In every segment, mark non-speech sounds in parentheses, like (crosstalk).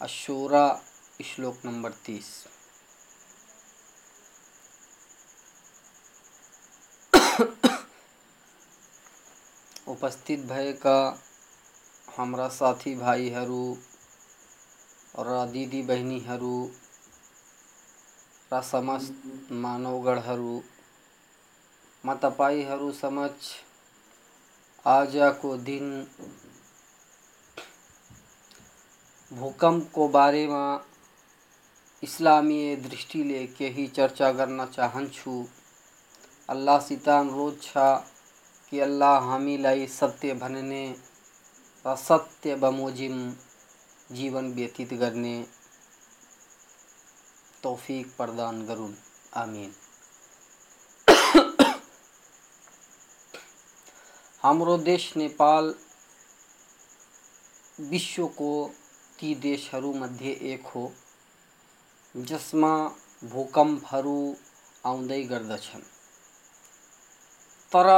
अशोरा श्लोक नंबर तीस। उपस्थित भैया हमारा साथी भाई भाइहरू और दीदी बहिनीहरू र समस्त मानवगढहरू म तपाईँहरू समक्ष आजको दिन भूकम्पको बारेमा इस्लामीय दृष्टिले केही चर्चा गर्न चाहन्छु। अल्लाहसित अनुरोध छ कि अल्लाह हामीलाई सत्य भन्ने र सत्य बमोजिम जीवन व्यतीत गर्ने तौफिक प्रदान गरून्। आमिन। हाम्रो देश नेपाल विश्वको ती देशहरूमध्ये एक हो, जसमा आउँदै गर्दछन्। तर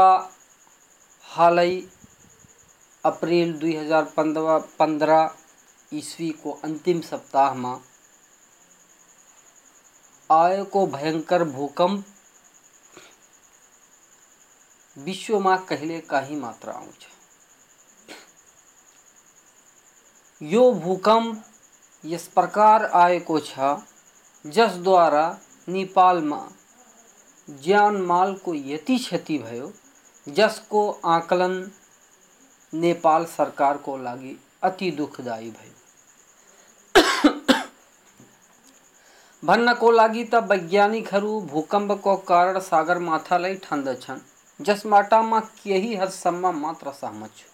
हालै अप्रेल दुई हज़ार पंद्रह पन्ध्र पन्ध्र इस्वीको अन्तिम सप्ताहमा आएको भयङ्कर भूकम्प विश्वमा कहिलेकाहीँ मात्र आउँछ यो भूकम्प यस प्रकार आएको छ जसद्वारा नेपालमा ज्यान मालको यति क्षति भयो जसको आकलन नेपाल सरकारको लागि अति दुखदायी दुःखदायी भयो। भन्नको लागि त वैज्ञानिकहरू भूकम्पको कारण सगरमाथालाई ठान्दछन्। जसमाटामा केही हदसम्म मात्र सहमत छु।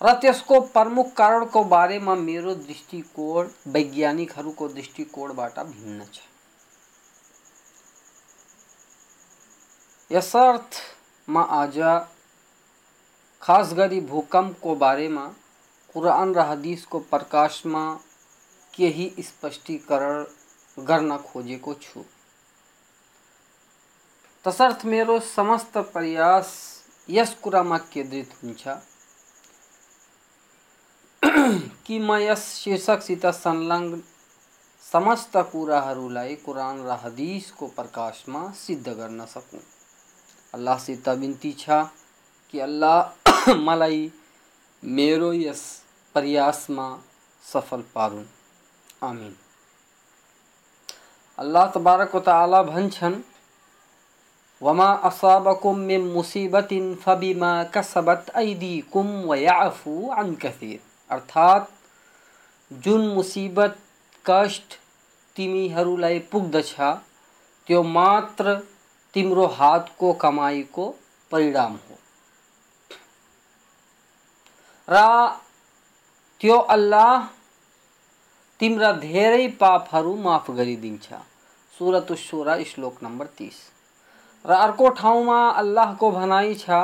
र त्यसको प्रमुख कारणको बारेमा मेरो दृष्टिकोण, वैज्ञानिकहरूको दृष्टिकोणबाट भिन्न छ। यसर्थमा आज खास गरी भूकम्पको बारेमा कुरान र हदिसको प्रकाशमा केही स्पष्टीकरण गर्न खोजेको छु। तसर्थ मेरो समस्त प्रयास यस कुरामा केन्द्रित हुन्छ। (clears throat) कि म यस शीर्षकसित संलग्न समस्त कुराहरूलाई कुरान र हदिसको प्रकाशमा सिद्ध गर्न सकौँ। अल्लाहसित बिन्ती छ कि अल्लाह (clears throat) मलाई मेरो यस प्रयासमा सफल पारुन्। आमिन। अल्लाह तबारक ताला भन्छन् वमा असाबकुम मिन मुसीबतिन फबिमा कसबत ऐदीकुम व याफु अन कसीर अर्थात जुन मुसीबत कष्ट तिमीहरूलाई पुग्दछ त्यो मात्र तिम्रो हातको कमाईको परिणाम हो र त्यो अल्लाह तिम्रा धेरै पापहरू माफ़ गरिदिन्छ सुरत सुरा श्लोक नम्बर तिस र अर्को ठाउँमा अल्लाहको भनाइ छ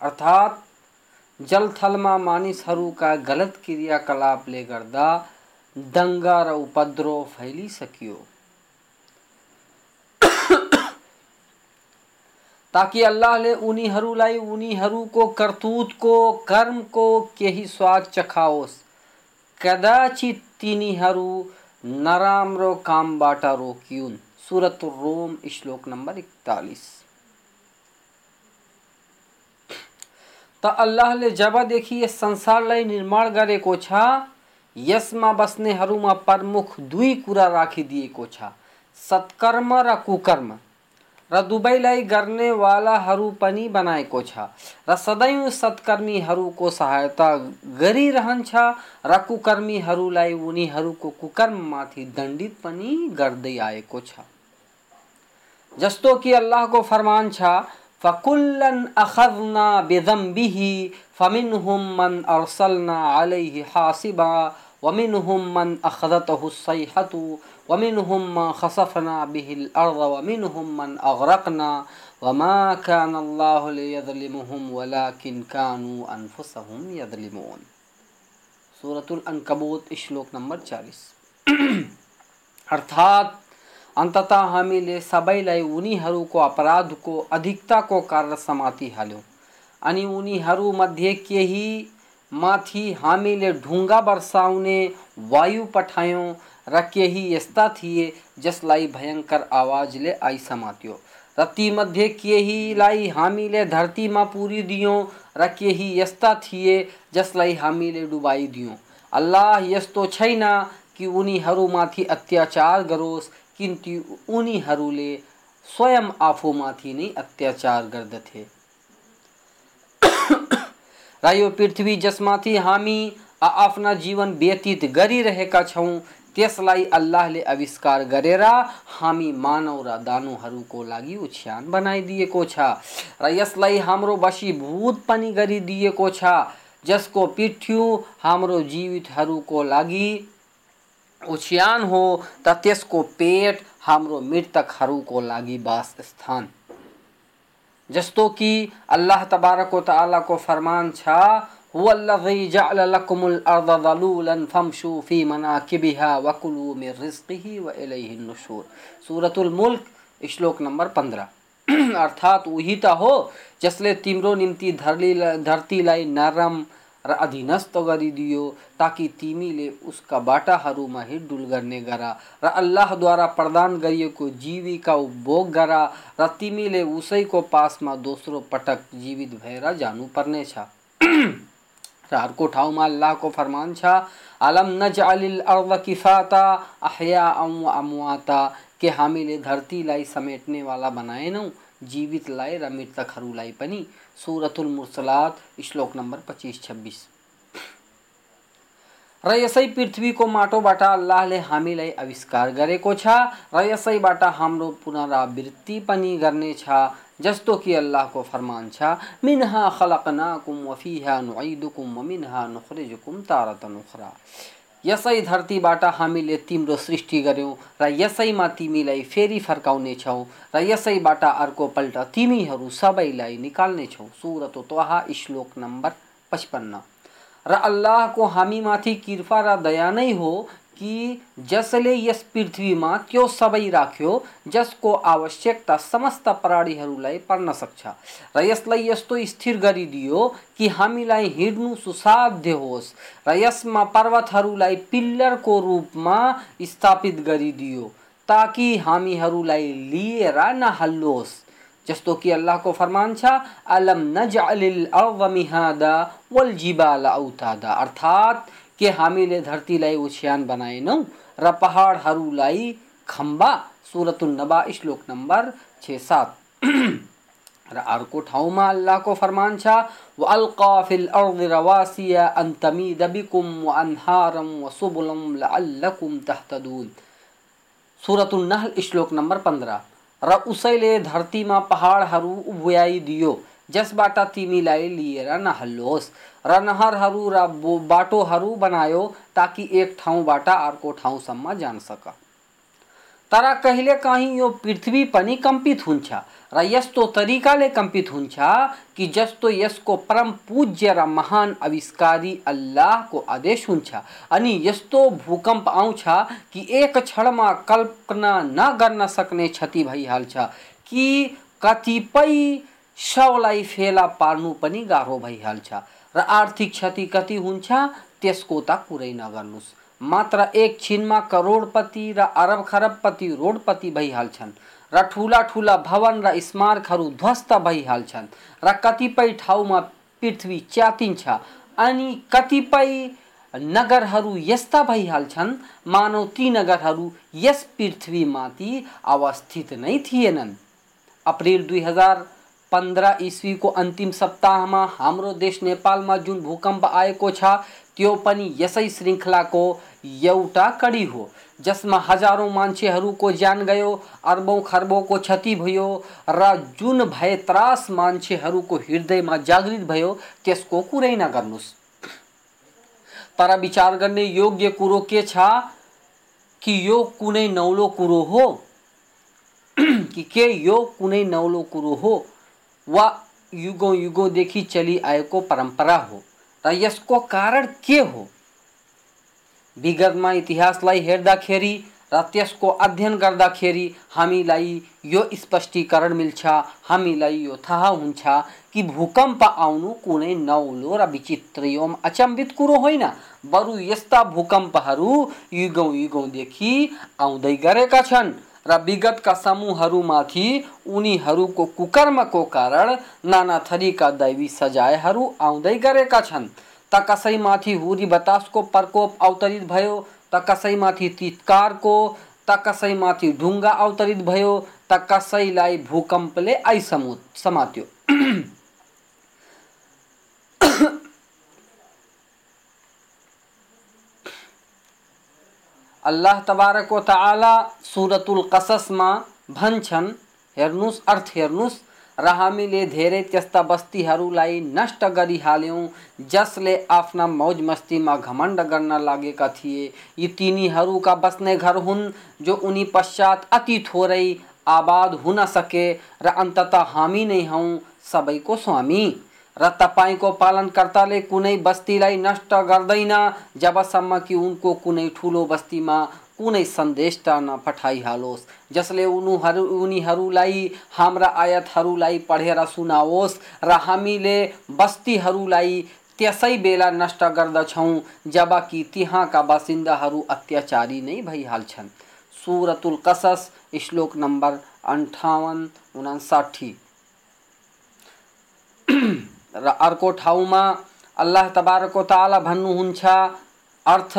अर्थात जल थलमा मानिसहरूका गलत क्रियाकलापले गर्दा दङ्गा र उपद्रव फैलिसकियो ताकि अल्लाहले उनीहरूलाई उनीहरूको करतुतको कर्मको केही स्वाद चखाओस्। कदाचित तिनीहरू नराम्रो कामबाट रोकियुन्। सुरत रोम, श्लोक नम्बर इकतालिस। त अल्लाहले जबदेखि यस संसारलाई निर्माण गरेको छ यसमा बस्नेहरूमा प्रमुख दुई कुरा राखिदिएको छ सत्कर्म र कुकर्म। र दुबईलाई गर्नेवालाहरू पनि बनाएको छ। र सदैव सत्कर्मीहरूको सहायता गरिरहन्छ र कुकर्मीहरूलाई उनीहरूको कुकर्ममाथि दण्डित पनि गर्दै आएको छ। जस्तो कि अल्लाहको फरमान छ, फकुल्लन अखजना बिदम्बिही फमिनहुम मन अरसलना अलैहि हासिबा, वमिनहुम मन अखदतहु सैहतु। वमिनहुम मा खसफना बिहिल अर्द वमिनहुम मन अगरकना वमा कान अल्लाहु लियज़लिमुहुम वलाकिन कानू अनफुसहुम यज़लिमून सूरतुल अनकबूत श्लोक नंबर 40 अर्थात अन्ततः हामीले सबैलाई उनीहरूको अपराधको अधिकताको कारण समाति हाल्यौँ अनि उनीहरूमध्ये केही माथि हामीले ढुङ्गा वर्षाउने वायु पठायौँ र केही यस्ता थिए जसलाई भयङ्कर आवाजले आई समात्यो। र तीमध्ये केहीलाई हामीले धरतीमा पुरिदियौँ र केही यस्ता थिए जसलाई हामीले डुबाइदियौँ अल्लाह यस्तो छैन कि उनीहरूमाथि अत्याचार गरोस् किन्तु उनीहरूले स्वयं आफूमाथि नै अत्याचार गर्दथे (coughs) र यो पृथ्वी जसमाथि हामी आफ्ना जीवन व्यतीत गरिरहेका छौँ त्यसलाई अल्लाहले आविष्कार गरेर हामी मानव र दानुहरूको लागि उछ्यान बनाइदिएको छ र यसलाई हाम्रो वशीभूत पनि गरिदिएको छ, जसको पृथ्वी हाम्रो जीवितहरूको लागि ओछ्यान हो त त्यसको पेट हाम्रो मृतकहरूको लागि वासस्थान। जस्तो कि अल्लाह तबारक को फरमान छ सूरतुल मुल्क श्लोक नंबर 15 (clears throat) अर्थात वही त हो, जसले तिम्रो निम्ति धरती धरतीलाई नरम र अधीनस्थ गरिदियो ताकि तिमीले उसका बाटाहरूमा हिडडुल गर्ने गर र अल्लाहद्वारा प्रदान गरिएको जीविका उपभोग गर र तिमीले उसैको पासमा दोस्रो पटक जीवित भएर जानुपर्नेछ। (clears throat) र अर्को ठाउँमा अल्लाहको फरमान, छ, अलम नजअलिल अर्द किफाता अहया अमवाता, के हामीले धरतीलाई समेट्नेवाला बनाएनौँ जीवितलाई र मृतकहरूलाई पनि। सुरतुल मुर्सलात श्लोक नम्बर पच्चिस, छब्बिस। र यसै पृथ्वीको माटोबाट अल्लाहले हामीलाई आविष्कार गरेको छ। र यसैबाट हाम्रो पुनरावृत्ति पनि गर्नेछ जस्तो कि अल्लाहको फरमान छ, मिनहा खलकनाकुम वफिहा नुइदुकुम वमिनहा नुखरिजुकुम तारतन उखरा। यसै धरतीबाट हामीले तिम्रो सृष्टि गर्यौँ र यसैमा तिमीलाई फेरि फर्काउनेछौँ र यसैबाट अर्कोपल्ट तिमीहरू सबैलाई निकाल्नेछौ। सुरत त्वहा श्लोक नम्बर पचपन्न। र अल्लाहको हामीमाथि कृपा र दया नै हो कि जसले यस पृथ्वीमा त्यो सबै राख्यो, जसको आवश्यकता समस्त प्राणीहरूलाई पर्न सक्छ। र यसलाई यस्तो स्थिर गरिदियो कि हामीलाई हिँड्नु सुसाध्य होस् र यसमा पर्वतहरूलाई पिल्लरको रूपमा स्थापित गरिदियो, ताकि हामीहरूलाई लिएर नहल्लोस्। जस्तो कि अल्लाहको फरमान छ, अलम नजअलिल अर्द मिहादा वल जिबाल औतादा अर्थात् के हामीले धरतीलाई ओछ्यान बनाएनौँ र खम्बा सुरतुल नबा, श्लोक नम्बर छ, सात। (clears throat) र अर्को ठाउँमा फरमान छ फिल अर्द रवासिया अन तमीद बिकुम व अनहारम व सुबुलम लअल्लकुम तहतदून। नहल, श्लोक नम्बर 15 र उसैले जसबाट तिमीलाई लिएर नहल्लोस्। र नहरहरू र बाटोहरू बनायो ताकि एक ठाउँबाट अर्को ठाउँसम्म जान सक। तर कहिलेकाहीँ यो पृथ्वी पनि कम्पित हुन्छ र यस्तो तरिकाले कम्पित हुन्छ कि जस्तो यसको परम पूज्य र महान आविष्कारी अल्लाहको आदेश हुन्छ अनि यस्तो भूकम्प आउँछ कि एक क्षणमा कल्पना नगर्न सक्ने क्षति भइहाल्छ कि कतिपय शवलाई फेला पार्नु पनि गाह्रो भइहाल्छ र आर्थिक क्षति कति हुन्छ, त्यसको त कुरै नगर्नुहोस् मात्र एक छिनमा करोडपति र अरब खरबपति रोडपति भइहाल्छन् र ठुला ठुला भवन र स्मारकहरू ध्वस्त भइहाल्छन् र कतिपय ठाउँमा पृथ्वी च्यातिन्छ अनि कतिपय नगरहरू यस्ता भइहाल्छन्, मानव ती नगरहरू यस पृथ्वीमाथि अवस्थित नै थिएनन्। अप्रिल 2015 ईस्वी को अंतिम सप्ताह में हाम्रो देश नेपाल में जुन भूकंप छ, त्यो पनि यसै श्रृङ्खलाको एउटा कडी हो, जसमा हजारौँ मान्छेहरूको ज्यान गयो, अर्बौँ खर्बौँको क्षति भयो र जुन भए त्रास मान्छेहरूको हृदयमा जागृत भयो, त्यसको कुरै नगर्नुहोस् तर विचार गर्ने योग्य कुरो के छ कि यो कुनै नौलो कुरो हो? (clears throat) कि के यो कुनै नौलो कुरो हो? वा युगौँ युगौँदेखि चलिआएको परम्परा हो र यसको कारण के हो? विगतमा इतिहासलाई हेर्दाखेरि र त्यसको अध्ययन गर्दाखेरि हामीलाई यो स्पष्टीकरण मिल्छ हामीलाई यो थाहा हुन्छ कि भूकम्प आउनु कुनै नौलो र विचित्र एवं अचम्बित कुरो होइन। बरु यस्ता भूकम्पहरू युगौँ युगौँदेखि आउँदै गरेका छन्। र विगतका समूहहरूमाथि उनीहरूको कुकर्मको कारण नाना थरीका दैवी सजायहरू आउँदै गरेका छन्। त कसैमाथि हुरी बतासको प्रकोप अवतरित भयो, त कसैमाथि तितकारको, त कसैमाथि ढुङ्गा अवतरित भयो, त कसैलाई भूकम्पले आइसमु समात्यो। अल्लाह तबारक व ताला सुरतुल कससमा भन्छन् हेर्नुहोस् अर्थ हेर्नुहोस् र हामीले धेरै त्यस्ता बस्तीहरूलाई नष्ट गरिहाल्यौँ जसले आफ्ना मौज मस्तीमा घमण्ड गर्न लागेका थिए। यी तिनीहरूका बस्ने घर हुन्, जो उनी पश्चात अति थोरै आबाद हुन सके, र अन्तत हामी नै हौँ सबैको स्वामी। र तपाईँको पालनकर्ताले कुनै बस्तीलाई नष्ट गर्दैन, जबसम्म कि उनको कुनै ठुलो बस्तीमा कुनै सन्देष्टा नपठाइहालोस् जसले उनीहरू, उनीहरूलाई, हाम्रा आयतहरूलाई पढेर सुनाओस् र हामीले बस्तीहरूलाई त्यसै बेला नष्ट गर्दछौँ, जबकि त्यहाँका बासिन्दाहरू अत्याचारी नै भइहाल्छन्। सुरतुल कसस, श्लोक नम्बर अन्ठाउन्न उनासाठी र अर्को ठाउँमा अल्लाह तबारको ताला भन्नुहुन्छ, अर्थ,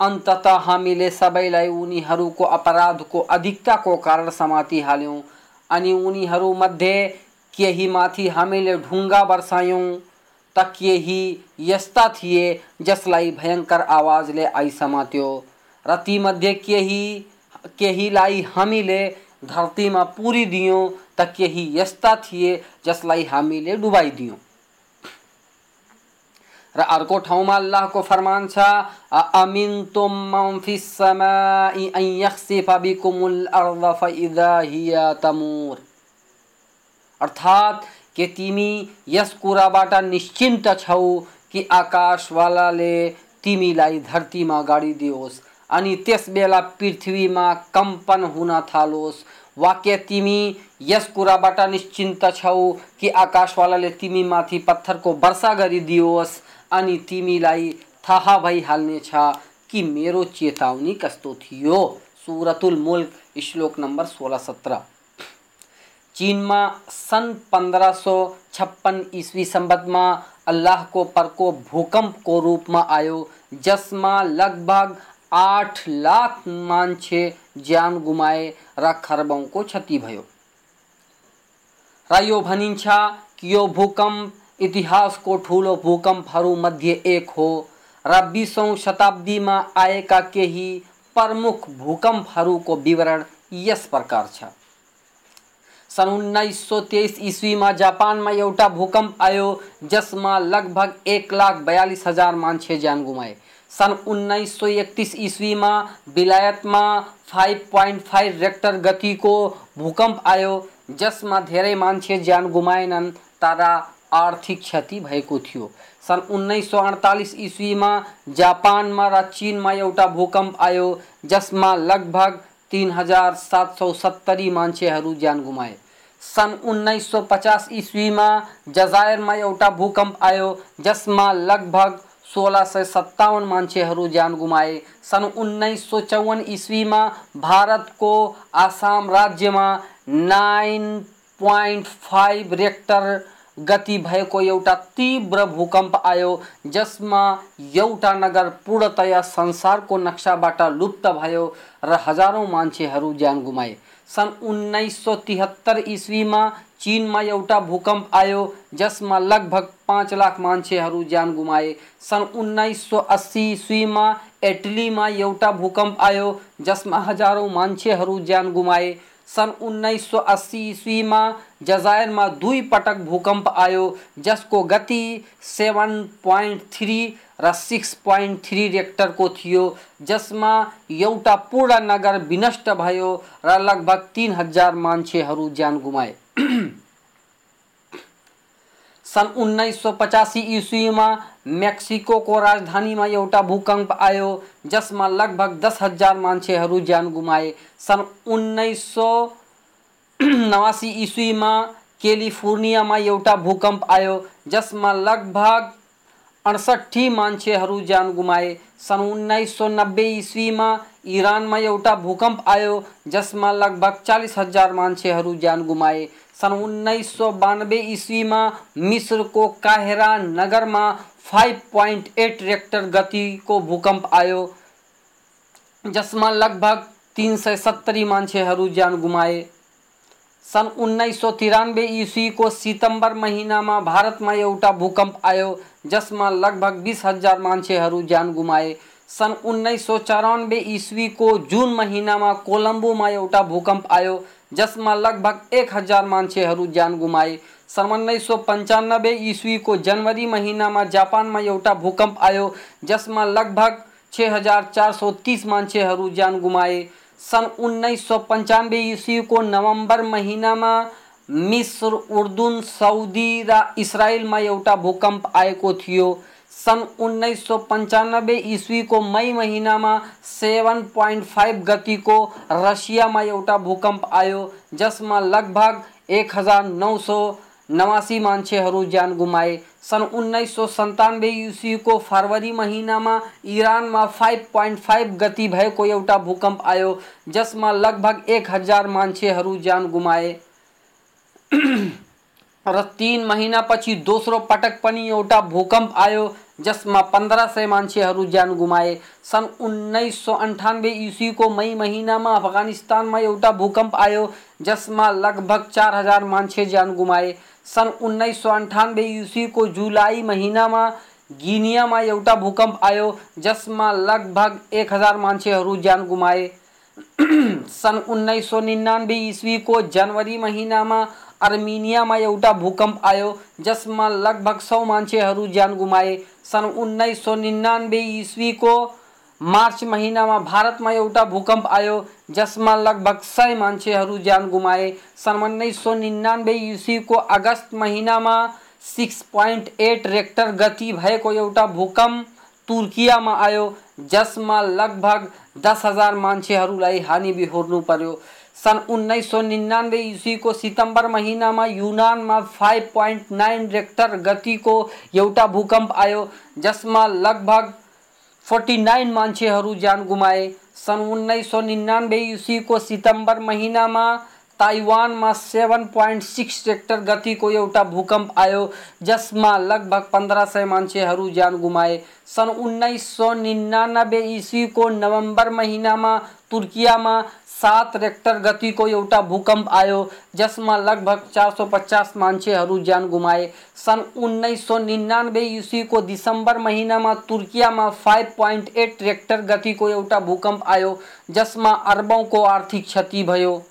अन्तत हामीले सबैलाई उनीहरूको अपराधको अधिकताको कारण समातिहाल्यौँ अनि उनीहरूमध्ये केही माथि हामीले ढुङ्गा वर्षायौँ त केही यस्ता थिए जसलाई भयङ्कर आवाजले आइसमात्यो, र तीमध्ये केही, केहीलाई हामीले धरतीमा पुरिदियौँ, त केही यस्ता थिए जसलाई हामीले डुबाइदियौँ। र अर्को ठाउँमा अल्लाहको फरमान छ अमिनतुम मन फिस समाई अन यख्सिफ बिकुमुल अर्द फइदा हिया तमुर। अर्थात् के तिमी यस कुराबाट निश्चिन्त छौ कि आकाशवालाले तिमीलाई धरतीमा गाडिदियोस् अनि त्यस बेला पृथ्वीमा कम्पन हुन थालोस्। वाक्य, तिमी यस कुराबाट निश्चिन्त छौ कि आकाशवालाले तिमीमाथि पत्थरको वर्षा गरिदियोस् अनि तिमीलाई थाहा भइहाल्नेछ कि मेरो चेतावनी कस्तो थियो? सुरतुल मुल्क, श्लोक नम्बर सोह्र सत्र चीनमा सन् पन्ध्र सौ छप्पन इस्वी सम्बन्धमा अल्लाहको प्रकोप भूकम्पको रूपमा आयो, जसमा लगभग आठ लाख मान्छे ज्यान गुमाए र खरबौँको क्षति भयो। र यो भनिन्छ कि यो भूकम्प इतिहासको ठुलो भूकम्पहरूमध्ये एक हो। र बिसौँ शताब्दीमा आएका केही प्रमुख भूकम्पहरूको विवरण यस प्रकार सन् उन्नाइस सौ तेइस इस्वीमा जापानमा एउटा भूकम्प आयो, जसमा लगभग एक लाख बयालिस हज़ार मान्छे ज्यान गुमाए। सन् उन्नाइस सौ एकतिस इस्वीमा बिलायतमा फाइभ पोइन्ट फाइभ रेक्टर गतिको भूकम्प आयो, जसमा धेरै मान्छे ज्यान गुमाएनन्, तर आर्थिक क्षति भएको थियो। सन् उन्नाइस सौ अडतालिस इस्वीमा जापानमा र चिनमा एउटा भूकम्प आयो, जसमा लगभग तिन हज़ार सात सौ सत्तरी मान्छेहरू ज्यान गुमाए। सन् उन्नाइस सौ पचास इस्वीमा जजायरमा एउटा भूकम्प आयो, जसमा लगभग सोलह सय सत्तावन मान्छेहरू ज्यान गुमाए। सन् उन्नाइस सौ चौवन इस्वीमा भारतको आसाम राज्यमा नाइन पोइन्ट फाइभ रेक्टर गति भएको एउटा तीव्र भूकम्प आयो, जसमा एउटा नगर पूर्णतया संसारको नक्साबाट लुप्त भयो र हजारौँ मान्छेहरू ज्यान गुमाए। सन् उन्नाइस सौ तिहत्तर इस्वीमा चीनमा एउटा भूकम्प आयो, जसमा लगभग पाँच लाख मान्छेहरू ज्यान गुमाए। सन् उन्नाइस सौ अस्सी इस्वीमा इटलीमा एउटा भूकम्प आयो, जसमा हजारौँ मान्छेहरू ज्यान गुमाए। सन् उन्नाइस सौ अस्सी जजायर में दुई पटक भूकंप आयो, जिसको गति सेभेन पोइन्ट थ्री र पॉइंट थ्री रेक्टरको थियो, जसमा एउटा पूर्ण नगर विनष्ट भयो र तिन हज़ार मान्छेहरू ज्यान गुमाए। सन् उन्नाइस सौ पचासी इस्वीमा मेक्सिको राजधानीमा एउटा भूकम्प आयो, जसमा लगभग दस हज़ार मान्छेहरू ज्यान गुमाए। सन् उन्नाइस सौ नवासी ईस्वी में इस्वीमा क्यालिफोर्नियामा एउटा भूकम्प आयो, जसमा लगभग अडसट्ठी मान्छेहरू ज्यान गुमाए। सन् उन्नाइस सौ नब्बे इस्वीमा इरानमा एउटा भूकम्प आयो, जसमा लगभग चालिस हज़ार मान्छेहरू ज्यान गुमाए। सन् उन्नाइस सौ बानब्बे इस्वीमा मिस्रको काहेरा नगरमा फाइभ पोइन्ट एट रेक्टर गति को भूकंप आयो, जिसमें लगभग तीन सय सत्तरी मान्छेहरू ज्यान गुमाए। सन् उन्नाइस सौ तिरानब्बे इस्वीको सितंबर महिनामा भारतमा एउटा भूकम्प आयो, जसमा लगभग बिस हज़ार मान्छेहरू ज्यान गुमाए। सन् उन्नाइस सौ चौरानब्बे इस्वीको जुन महिनामा कोलम्बोमा एउटा भूकम्प आयो, जसमा लगभग एक हज़ार मान्छेहरू ज्यान गुमाए। सन् उन्नाइस सौ पन्चानब्बे इस्वीको जनवरी महिनामा जापानमा एउटा भूकम्प आयो, जसमा लगभग छ हज़ार चार सौ तीस मान्छेहरू ज्यान गुमाए। सन् उन्नाइस सौ पन्चानब्बे इस्वीको नभेम्बर महिनामा मिस्र, उर्दुन सौदी र इजरायलमा एउटा भूकम्प आएको थियो। सन् उन्नाइस सौ पन्चानब्बे इस्वीको मई महिनामा सेभेन पोइन्ट फाइभ गतिको रसियामा एउटा भूकम्प आयो, जसमा लगभग एक हज़ार नौ सौ नवासी मान्छेहरू ज्यान गुमाए। सन् उन्नाइस सौ सन्तानब्बे इस्वीको फरवरी महिनामा इरानमा फाइभ पोइन्ट फाइभ गति भएको एउटा भूकम्प आयो, जसमा लगभग एक हज़ार मान्छेहरू ज्यान गुमाए। (clears throat) र तिन महिनापछि दोस्रो पटक पनि एउटा भूकम्प आयो जसमा पंद्रह सय मान्छेहरू ज्यान गुमाए। सन् उन्नाइस सौ अन्ठानब्बे इस्वीको मई महिनामा अफगानिस्तानमा एउटा भूकम्प आयो, जसमा लगभग चार हज़ार मान्छे ज्यान गुमाए। सन् उन्नाइस सौ अन्ठानब्बे इस्वीको जुलाई महिनामा गिनियामा एउटा भूकम्प आयो, जसमा लगभग एक हज़ार मान्छेहरू ज्यान गुमाए। (clears throat) सन् उन्नाइस सौ निन्यानब्बे इस्वीको जनवरी महिनामा अर्मेनियामा एउटा भूकम्प आयो, जसमा लगभग सौ मान्छेहरू ज्यान गुमाए। सन् उन्नाइस सौ निन्यानब्बे इस्वीको मार्च महिनामा भारतमा एउटा भूकम्प आयो, जसमा लगभग सय मान्छेहरू ज्यान गुमाए। सन् उन्नाइस सौ निन्यानब्बे इस्वीको अगस्त महिनामा सिक्स पोइन्ट एट रेक्टर गति भएको एउटा भूकम्प तुर्कियामा आयो, जसमा लगभग दस हज़ार मान्छेहरूलाई हानि बिहोर्नु पर्यो। सन् उन्नाइस सौ निन्यानब्बे इस्वीको सितंबर महिनामा युनानमा फाइभ पोइन्ट नाइन रेक्टर गतिको एउटा भूकम्प आयो, जसमा लगभग फोर्टी नाइन मान्छेहरू ज्यान गुमाए। सन् उन्नाइस सौ निन्यानब्बे इस्वीको सितंबर महिनामा ताइवानमा सेभेन पोइन्ट सिक्स रेक्टर गतिको एउटा भूकम्प आयो, जसमा लगभग पन्ध्र सय मान्छेहरू ज्यान गुमाए। सन् उन्नाइस सौ निन्यानब्बे इस्वीको नभेम्बर महिनामा तुर्कियामा सात रेक्टर गतिको एउटा भूकम्प आयो, जसमा लगभग चार सौ पचास मान्छेहरू ज्यान गुमाए। सन् उन्नाइस सौ निन्यानब्बे इस्वीको दिसंबर महिनामा तुर्कियामा फाइभ पोइन्ट एट रेक्टर गतिको एउटा भूकम्प आयो, जसमा अर्बौँको आर्थिक क्षति भयो।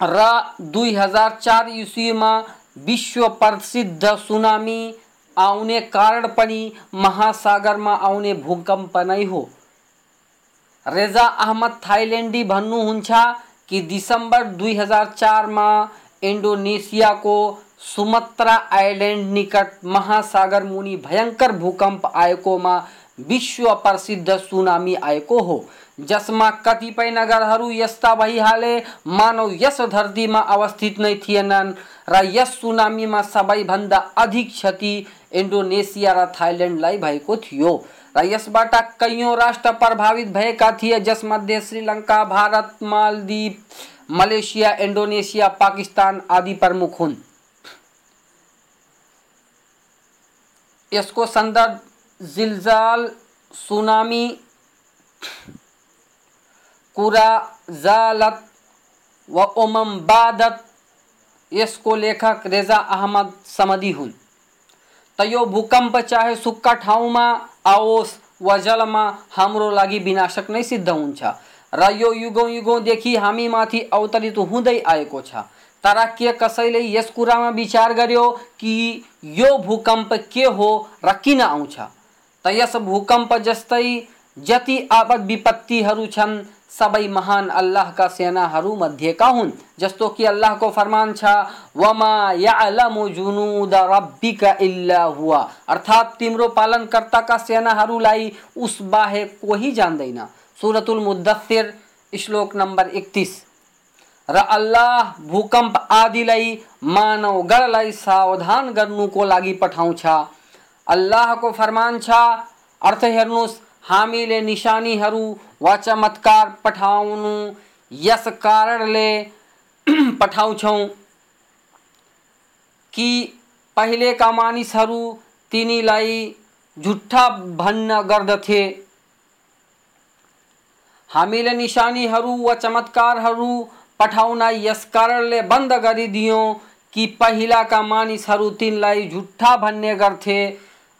र दुई हज़ार चार इस्वीमा विश्व प्रसिद्ध सुनामी आउने कारण पनि महासागरमा आउने भूकम्प नै हो। रेजा अहमद थाइल्यान्डी भन्नुहुन्छ कि दिसंबर दुई हज़ार चारमा इन्डोनेसियाको सुमत्रा आइल्यान्ड निकट महासागर मुनि भयङ्कर भूकम्प आएकोमा विश्व प्रसिद्ध सुनामी आएको हो। जसमा कतिपय नगरहरू यस्ता भइहाले मानव यस धरतीमा अवस्थित नै थिएनन् र यस सुनामीमा सबैभन्दा अधिक क्षति इन्डोनेसिया र थाइल्यान्डलाई भएको थियो। इस कैयौँ राष्ट्र प्रभावित भएका जिस मध्य श्रीलंका, भारत, मालदीप मलेसिया इंडोनेशिया, पाकिस्तान आदि प्रमुख हुन्। इसको संदर्भ जिलजाल, सुनामी कुरा जालत व ओमम बादत इसको लेखक रेजा अहमद समदी हुन्। तयो भूकंप चाहे सुक्का ठाउँमा आओस् वा जलमा हाम्रो लागि विनाशक नै सिद्ध हुन्छ। र यो युगौँ युगौँदेखि हामीमाथि अवतरित हुँदै आएको छ। तर के कसैले यस कुरामा विचार गर्यो कि यो भूकम्प के हो र किन आउँछ। त यस भूकम्प जस्तै जति आपद विपत्तिहरू छन् सबै महान अल्लाहका सेनाहरू मध्येका हुन्। जस्तो कि अल्लाहको फरमान छ, वमा यालमु जुनुद रब्बिका इल्ला हुवा अर्थात् तिम्रो पालनकर्ताका सेनाहरूलाई उस बाहेक कोही जान्दैन। सुरतुल मुद्दसिर श्लोक नम्बर एकतिस र अल्लाह भूकम्प आदिलाई मानव गणलाई सावधान गर्नुको लागि पठाउँछ अल्लाहको फरमान छ, अर्थ हेर्नुहोस् हामीले निशानीहरू वा चमत्कार पठाउनु यस कारणले (clears throat) पठाउँछौँ कि पहिलेका मानिसहरू तिनीलाई झुट्टा भन्न गर्दथे। हामीले निशानीहरू वा चमत्कारहरू पठाउन यस कारणले बंद गरिदियौँ कि पहिलाका मानिसहरू तिनलाई झुट्टा भन्ने गर्थे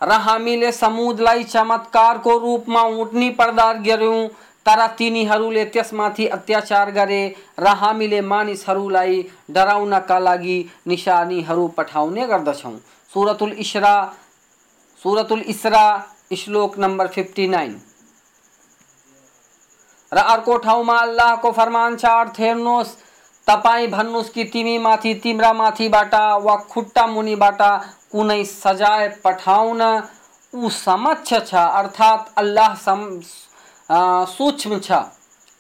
र हामीले समुदलाई चमत्कारको रूपमा उठ्नी प्रदान गऱ्यौँ तर तिनीहरूले त्यसमाथि अत्याचार गरे र हामीले मानिसहरूलाई डराउनका लागि निशानीहरू पठाउने गर्दछौँ सुरतुल इस्रा सुरतुल इसरा श्लोक नम्बर फिफ्टी नाइन र अर्को ठाउँमा अल्लाहको फरमान छ हेर्नुहोस् तपाईँ भन्नुहोस् कि तिमी माथि तिम्रा माथिबाट वा खुट्टा मुनिबाट कुनै सजाय पठाउन ऊ समक्ष छ अर्थात् अल्लाह सम सूक्ष्म छ।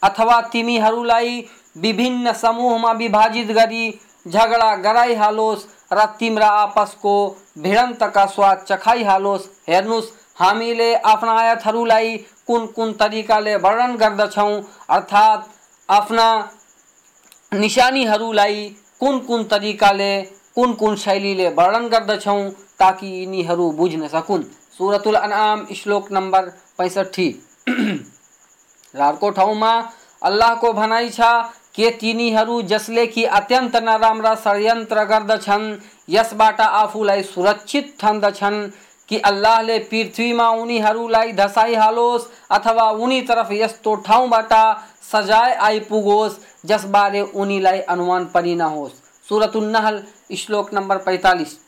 अथवा तिमीहरूलाई विभिन्न समूहमा विभाजित गरी झगडा गराइहालोस् र तिम्रा आपसको भिडन्तका स्वाद चखाइहालोस्। हेर्नुहोस् हामीले आफ्ना आयतहरूलाई कुन कुन तरिकाले वर्णन गर्दछौँ, अर्थात् आफ्ना निशानीहरूलाई कुन कुन तरिकाले कुन कुन शैलीले वर्णन गर्दछौँ ताकि यिनीहरू बुझ्न सकुन्। सुरतुल अनाम, श्लोक नम्बर पैँसठी अर्को ठाउँमा अल्लाहको भनाइ छ के तिनीहरू जसले कि अत्यन्त नराम्रा षड्यन्त्र गर्दछन्, यसबाट आफूलाई सुरक्षित ठान्दछन् कि अल्लाहले पृथ्वीमा उनीहरूलाई धसाइहालोस् अथवा उनी तरफ़ यस्तो ठाउँबाट सजाय आइपुगोस् जसबारे उनीलाई अनुमान पनि नहोस्। सुरतुन्नहल, श्लोक नम्बर पैँतालिस।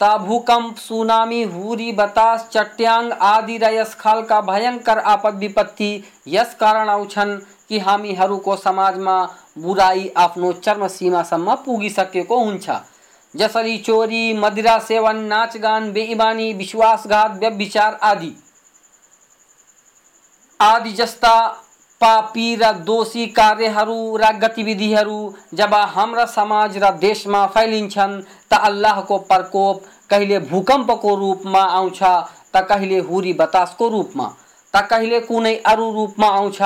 ता भूकम्प सुनामी हुरी बतास चट्याङ आदि र यस खालका भयङ्कर आपद विपत्ति। यस कारण आउँछन् कि हामीहरूको समाजमा बुराई आफ्नो चर्म सीमासम्म पुगिसकेको हुन्छ। जसरी चोरी, मदिरा सेवन नाचगान बेइमानी, विश्वासघात, व्यभिचार आदि। आदि जस्ता पापी र दोषी कार्यहरू र गतिविधिहरू जब हाम्रा समाज र देशमा फैलिन्छन्, त अल्लाहको प्रकोप कहिले भूकम्पको रूपमा आउँछ, त कहिले हुरी बतासको रूपमा, त कहिले कुनै अरू रूपमा आउँछ,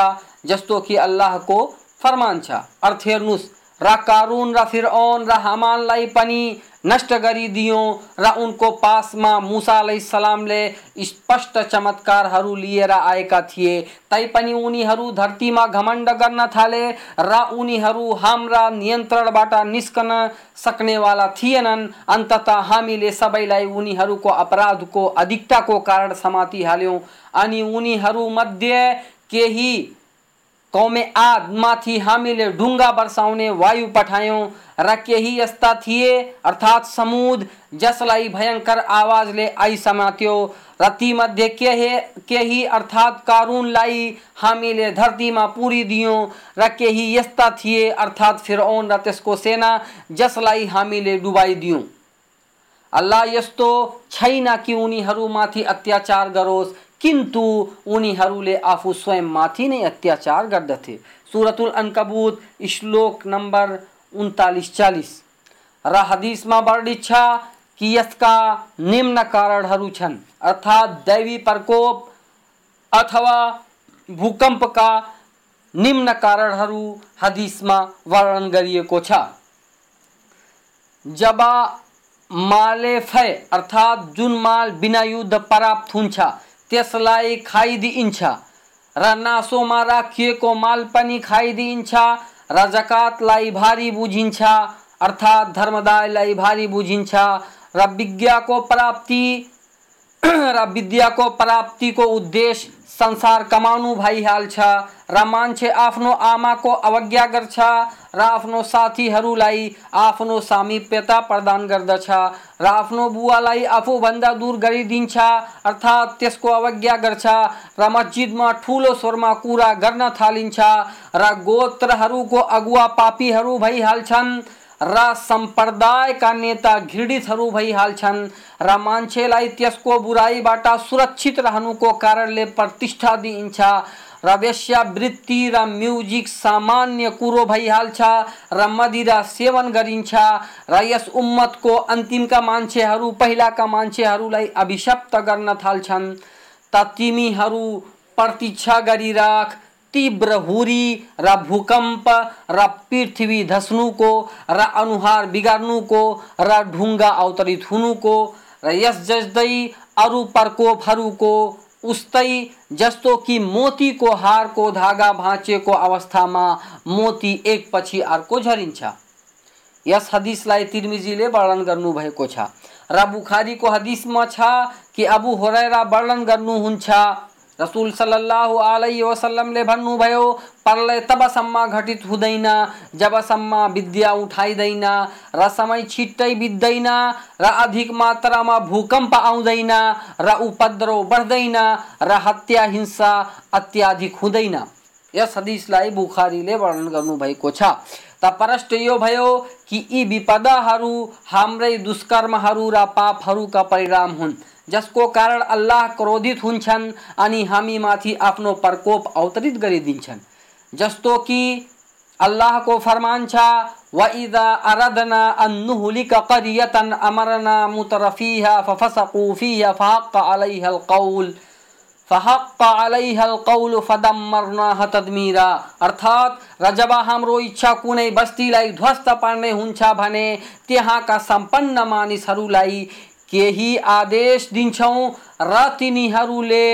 जस्तो कि अल्लाहको फरमान छ। अर्थ हेर्नुहोस् र कारुन, र फिरौन र हामानलाई पनि, नष्ट गरिदियौँ र उनको पासमा मुसा सलामले स्पष्ट चमत्कारहरू लिएर आएका थिए। तैपनि उनीहरू धरतीमा घमण्ड गर्न थाले। र उनीहरू हाम्रा नियन्त्रणबाट निस्कन सक्नेवाला थिएनन्। अन्तत हामीले सबैलाई उनीहरूको अपराधको अधिकताको कारण समातिहाल्यौँ अनि उनीहरूमध्ये केही कौमे आदमाथि हामीले ढुङ्गा बर्साउने वायु पठायौँ। र केही यस्ता थिए, अर्थात् समुद, जसलाई भयङ्कर आवाजले आई समात्यो। र तीमध्ये केही केही अर्थात् कारुनलाई हामीले धरतीमा पुरिदियौँ र केही यस्ता थिए, अर्थात् फिरौन र त्यसको सेना, जसलाई हामीले डुबाइदियौँ अल्लाह यस्तो छैन कि उनीहरूमाथि अत्याचार गरोस्। किन्तु उनीहरूले आफू स्वयंमाथि नै अत्याचार गर्दथे। सुरतुल अनकबुत, श्लोक नम्बर उन्तालिस चालिस र हदिसमा वर्णित छ कि यसका निम्न कारणहरू छन्। अर्थात् दैवी प्रकोप अथवा भूकम्पका निम्न कारणहरू हदिसमा वर्णन गरिएको छ। जब माले फय अर्थात जुन माल बिना युद्ध प्राप्त हुन्छ त्यसलाई खाइदिइन्छ र नासोमा राखिएको माल पनि खाइदिइन्छ र जकातलाई भारी बुझिन्छ। अर्थात् धर्मदायलाई भारी बुझिन्छ। र विज्ञाको प्राप्ति, (clears throat) र विद्याको प्राप्तिको उद्देश्य संसार कमाउनु भइहाल्छ। र मान्छे आफ्नो आमाको अवज्ञा गर्छ। र आफ्नो साथीहरूलाई आफ्नो सामिप्यता प्रदान गर्दछ। र आफ्नो बुवालाई आफूभन्दा दूर गरिदिन्छ, अर्थात् त्यसको अवज्ञा गर्छ र मस्जिदमा ठुलो स्वरमा कुरा गर्न थालिन्छ र गोत्रहरूको अगुवा पापीहरू भइहाल्छन् र सम्प्रदायका नेता घृणितहरू भइहाल्छन् र मान्छेलाई त्यसको बुराइबाट सुरक्षित रहनुको कारणले प्रतिष्ठा दिइन्छ। र वेश्यावृत्ति र म्युजिक सामान्य कुरो भइहाल्छ र मदिरा सेवन गरिन्छ र यस उम्मतको अन्तिमका मान्छेहरू पहिलाका मान्छेहरूलाई अभिशप्त गर्न थाल्छन् त तिमीहरू प्रतीक्षा गरिराख तीव्र हुरी, र भूकम्प, र पृथ्वी धस्नुको र अनुहार बिगार्नुको र ढुङ्गा अवतरित हुनुको र यस जस्तै अरू प्रकोपहरूको उस्तै जस्तो कि मोतीको हारको धागा भाँचेको अवस्थामा मोती एकपछि अर्को झरिन्छ। यस हदिसलाई तिर्मिजीले वर्णन गर्नुभएको छ। र बुखारीको हदिसमा छ कि अबु होरेरा वर्णन गर्नुहुन्छ रसूल सल्लल्लाहु अलैहि वसल्लमले भन्नुभयो प्रलय तबसम्म घटित हुँदैन जबसम्म विद्या उठाइँदैन, र समय छिट्टै बित्दैन, र अधिक मात्रामा भूकम्प आउँदैन, र उपद्रव बढ्दैन, र हत्या हिंसा अत्याधिक हुँदैन। यस हदिसलाई बुखारीले वर्णन गर्नुभएको छ। त प्रश्न यो भयो कि यी विपदाहरू हाम्रै दुष्कर्महरू र पापहरूका परिणाम हुन्। जसको कारण अल्लाह क्रोधित हुन्छन् अनि हामीमाथि आफ्नो प्रकोप अवतरित गरिदिन्छन्। जस्तो कि अल्लाहको फरमान छ, वइदा अरदना अन नुहलिक करियतन अमरना मुतरफीहा फफसकू फीहा फहक्क अलैहा अलकौल फहक्क अलैहा अलकौल फदम्मरनाहा तदमीरा। अर्थात र जब हाम्रो इच्छा कुनै बस्तीलाई ध्वस्त पार्ने हुन्छ भने त्यहाँका सम्पन्न मानिसहरूलाई केही आदेश दिन्छौँ र तिनीहरूले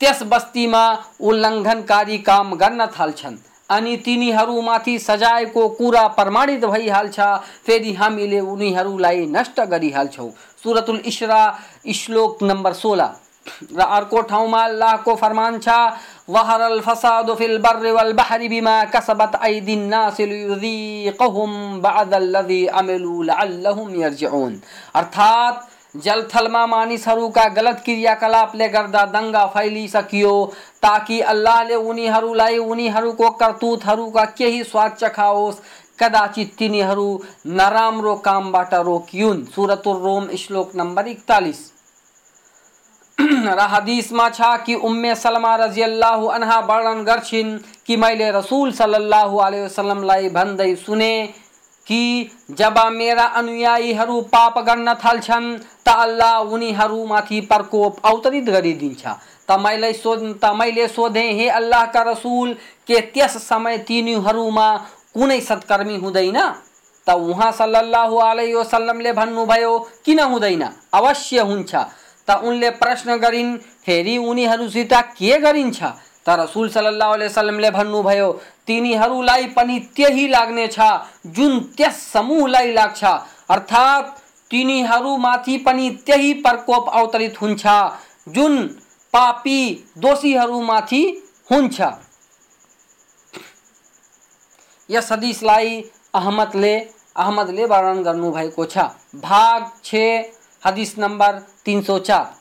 त्यस बस्तीमा उल्लङ्घनकारी काम गर्न थाल्छन् अनि तिनीहरूमाथि सजायको कुरा प्रमाणित भइहाल्छ, फेरि हामीले उनीहरूलाई नष्ट गरिहाल्छौँ। सुरतुल इस्रा, श्लोक नम्बर सोह्र। र अर्को ठाउँमा अल्लाहको फरमान छ वहरल फसाद फिल बर्र वल बहरी बिमा कसबत ऐदिन नास लियुज़ीक़हुम बअदल्लज़ी अमिलू लअल्लहुम यरजिऊन अर्थात जलथलमा मानिसहरूका गलत क्रियाकलापले गर्दा दङ्गा फैलिसकियो ताकि अल्लाहले उनीहरूलाई उनीहरूको करतुतहरूका केही स्वाद चखाओस् कदाचित तिनीहरू नराम्रो कामबाट रोकियुन् सुरतुल रोम श्लोक नम्बर इकतालिस हदिसमा छ कि उम्मे सलमा रज़ी अल्लाह अनहा वर्णन गर्छिन् कि मैले रसुल सल्लल्लाहु अलैहि भन्दै सुने कि जब मेरा अनुयायीहरू पाप गर्न थाल्छन्, त अल्लाह उनीहरूमाथि प्रकोप अवतरित गरिदिन्छ। त मैले सोध, त मैले सोधेँ, हे अल्लाहका रसुल, के त्यस समय तिनीहरूमा कुनै सत्कर्मी हुँदैन? त उहाँ सल्लल्लाहु अलैहि वसल्लमले भन्नुभयो, किन हुँदैन? अवश्य हुन्छ। त उनले प्रश्न गरिन्, फेरि उनीहरूसित के गरिन्छ? त रसुल सल्लाह वसलमले भन्नुभयो, तिनीहरूलाई पनि त्यही लाग्नेछ, जुन त्यस समूहलाई लाग्छ। अर्थात् तिनीहरूमाथि पनि त्यही प्रकोप अवतरित हुन्छ, जुन पापी दोषीहरूमाथि हुन्छ। यस हदिसलाई अहमदले अहमदले वर्णन गर्नुभएको छ। भाग छ। हदिस नंबर तीन सौ चार।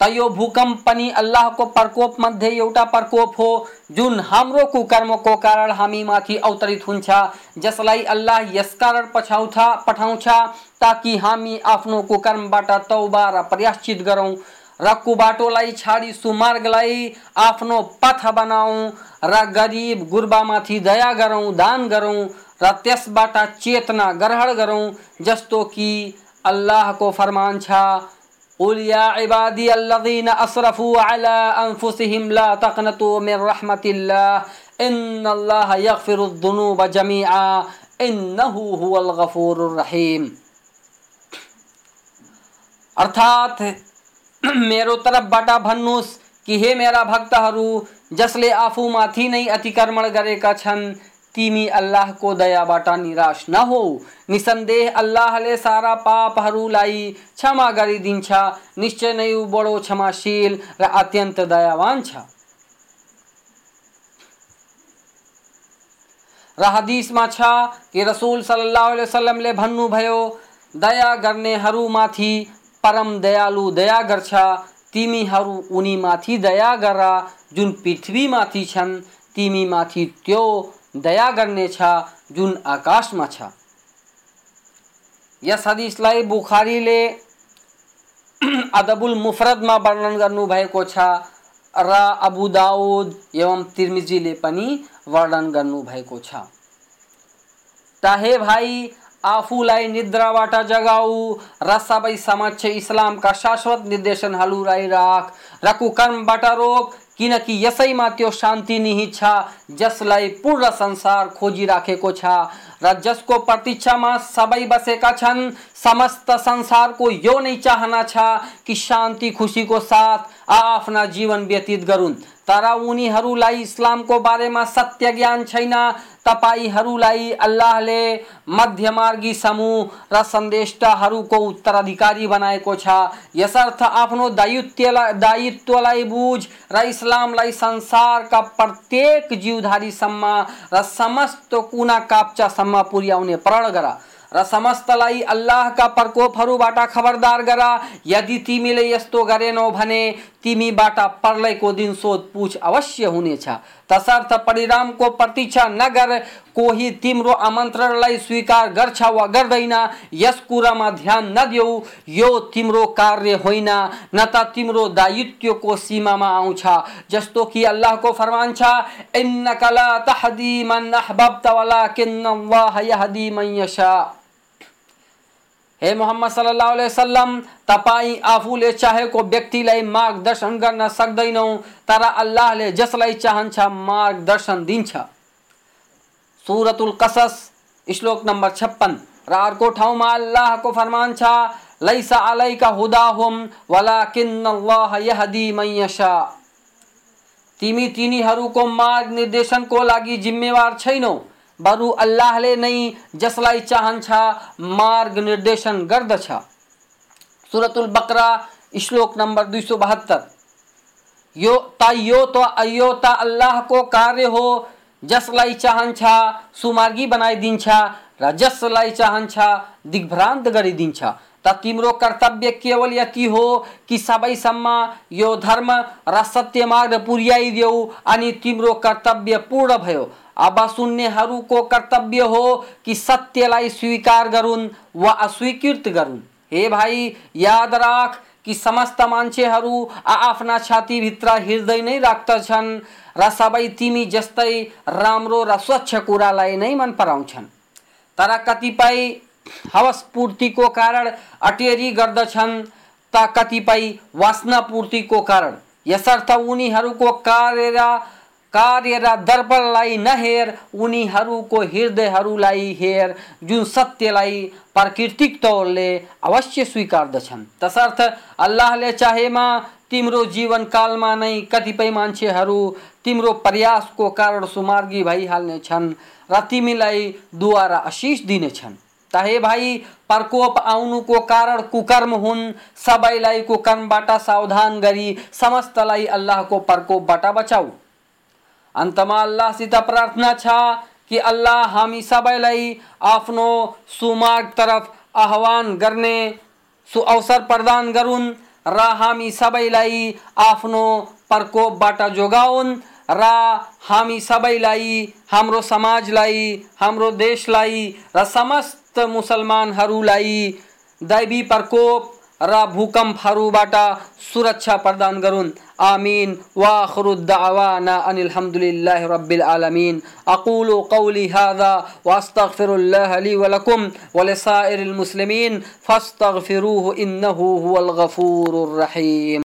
त यो भूकम्प पनि अल्लाहको प्रकोप मध्ये एउटा प्रकोप हो, जुन हाम्रो कुकर्मको कारण हामीमाथि अवतरित हुन्छ, जसलाई अल्लाह यस कारण पछाउँछ पठाउँछ, ताकि हामी आफ्नो कुकर्मबाट तौबा र प्रयाश्चित गरौँ। र कुबाटोलाई छाडी सुमार्गलाई आफ्नो पथ बनाऊ र गरिब गुर्बामाथि दया गरौँ, दान गरौँ र त्यसबाट चेतना ग्रहण गरौँ, जस्तो कि अल्लाह को फरमान छा, उल या इबादी अल्लज़ीन असरफू अला अनफुसिहिम ला तक़नतू मिन रहमतिल्लाह, इन्नल्लाह यगफिरुद्दुनूब जमीआ, इन्नहु हुवल गफूरुर रहीम। अर्थात, मेरो तरफ़ बाटा भन्नुहोस् कि हे मेरा भक्तहरू, जसले आफूमाथि नै अतिक्रमण गरेका छन् तिमी अल्लाहको दयाबाट निराश न नहो निसन्देह अल्लाहले सारा पापहरूलाई क्षमा गरिदिन्छ निश्चय नै ऊ बडो क्षमाशील र अत्यन्त दयावान छ। र हदिसमा छ कि रसुल सल्लाह वसलमले भन्नुभयो दया गर्नेहरूमाथि परम दयालु दया गर्छ तिमीहरू उनीमाथि दया गर जुन पृथ्वीमाथि छन् तिमीमाथि त्यो दया गर्नेछ जुन आकाशमा छ। यस हदिसलाई बुखारीले (clears throat) अदबुल मुफरदमा वर्णन गर्नुभएको छ। र अबु दाउद एवं तिर्मिजीले पनि वर्णन गर्नुभएको छ। ताहे भाइ आफूलाई निद्राबाट जगाऊ, र सबै समक्ष इस्लामका शाश्वत निर्देशनहरूलाई राख, र कुकर्मबाट रोक किनकि यसैमा त्यो शान्ति निहित छ, जसलाई पूर्ण संसार खोजिराखेको छ। र जसको प्रतीक्षामा सबै बसेका छन्। समस्त संसारको यो नै चाहना छ कि शान्ति खुसीको साथ आफ्ना जीवन व्यतीत गरून्। तर उनीहरूलाई इस्लामको बारेमा सत्य ज्ञान छैन। तपाईँहरूलाई अल्लाहले मध्यमार्गी समूह र सन्देष्टाहरूको उत्तराधिकारी बनाएको छ। यसर्थ आफ्नो दायित्वलाई दायित्वलाई बुझ र इस्लामलाई संसारका प्रत्येक जीवधारीसम्म र समस्त कुना काप्चासम्म पुर्याउने प्रण गर र समस्तलाई अल्लाहका प्रकोपहरूबाट खबरदार गर। यदि तिमीले यस्तो गरेनौ भने तिमीबाट प्रलयको दिन सोधपुछ अवश्य हुनेछ तसर्थ परिणामको प्रतीक्षा नगर, कोही तिम्रो आमन्त्रणलाई स्वीकार गर्छ वा गर्दैन, यस कुरामा ध्यान नदेऊ, यो तिम्रो कार्य होइन, न त तिम्रो दायित्वको सीमामा आउँछ। जस्तो कि अल्लाहको फरमान छ, इन्नका ला तहदी मन अहबब्त वलाकिन्न अल्लाह यहदी मन यशा। हे मोहम्मद सल्लल्लाहु अलैहि वसल्लम, तपाईँ आफूले चाहेको व्यक्तिलाई मार्गदर्शन गर्न सक्दैनौ, तर अल्लाहले जसलाई चाहन्छ मार्गदर्शन दिन्छ। सुरतुल कसस, श्लोक नम्बर छप्पन। र अर्को ठाउँमा अल्लाहको फरमान छ, लैसा अलैका वलाकिन्न अल्लाह यहदी मन यशा। तिमी तिनीहरूको मार्ग निर्देशनको लागि जिम्मेवार छैनौ बरु अल्लाहले नै जसलाई चाहन्छ मार्ग निर्देशन गर्दछ सुरतुल बकरा, श्लोक नम्बर दुई सौ बहत्तर। यो त यो त अयो त अल्लाहको कार्य हो, जसलाई चाहन्छ सुमार्गी बनाइदिन्छ र जसलाई चाहन्छ दिग्भ्रान्त गरिदिन्छ त तिम्रो कर्तव्य केवल यति हो कि सबैसम्म यो धर्म र सत्य मार्ग पुर्याइदेऊ अनि तिम्रो कर्तव्य पूर्ण भयो। अब सुन्नेहरूको कर्तव्य हो कि सत्यलाई स्वीकार गरून् वा अस्वीकृत गरून्। हे भाइ याद राख कि समस्त मान्छेहरू आफ्ना छातीभित्र हृदय नै राख्दछन् र सबै तिमी जस्तै राम्रो र स्वच्छ कुरालाई नै मन पराउँछन्। तर कतिपय हवस पूर्तिको कारण अटेरी गर्दछन् त कतिपय वासना पूर्तिको कारण। यसर्थ उनीहरूको कार्य कार्य र दर्पणलाई नहेर, उनीहरूको हृदयहरूलाई हेर, जुन सत्यलाई प्राकृतिक तौरले अवश्य स्वीकार्दछन्। तसर्थ, अल्लाहले चाहेमा तिम्रो जीवनकालमा नै कतिपय मान्छेहरू तिम्रो प्रयासको कारण सुमार्गी भइहाल्नेछन् र तिमीलाई द्वारा आशिष दिनेछन्। ताहे भाइ, प्रकोप आउनुको कारण कुकर्म हुन्, सबैलाई कुकर्मबाट सावधान गरी समस्तलाई अल्लाहको प्रकोपबाट बचाऊ। अन्तमा अल्लाहसित प्रार्थना छ कि अल्लाह हामी सबैलाई आफ्नो सुमार्ग तरफ़ आह्वान गर्ने सु अवसर प्रदान गरून् र हामी सबैलाई आफ्नो प्रकोपबाट जोगाउन्। र हामी सबैलाई, हाम्रो समाजलाई, हाम्रो देशलाई र समस्त मुसलमानहरूलाई दैवी प्रकोप र भूकम्पहरूबाट सुरक्षा प्रदान गरून् आमीन। वाखरुद्दावाना अनिलहमदुलिल्लाह रब्बिल आलमीन। अकूलु कौली हादा वास्तगफिरुल्लाह ली वलकुम वलिसाइरिल मुस्लिमीन। फस्तगफिरूहु इन्नहु हुवल गफूरुर रहीम।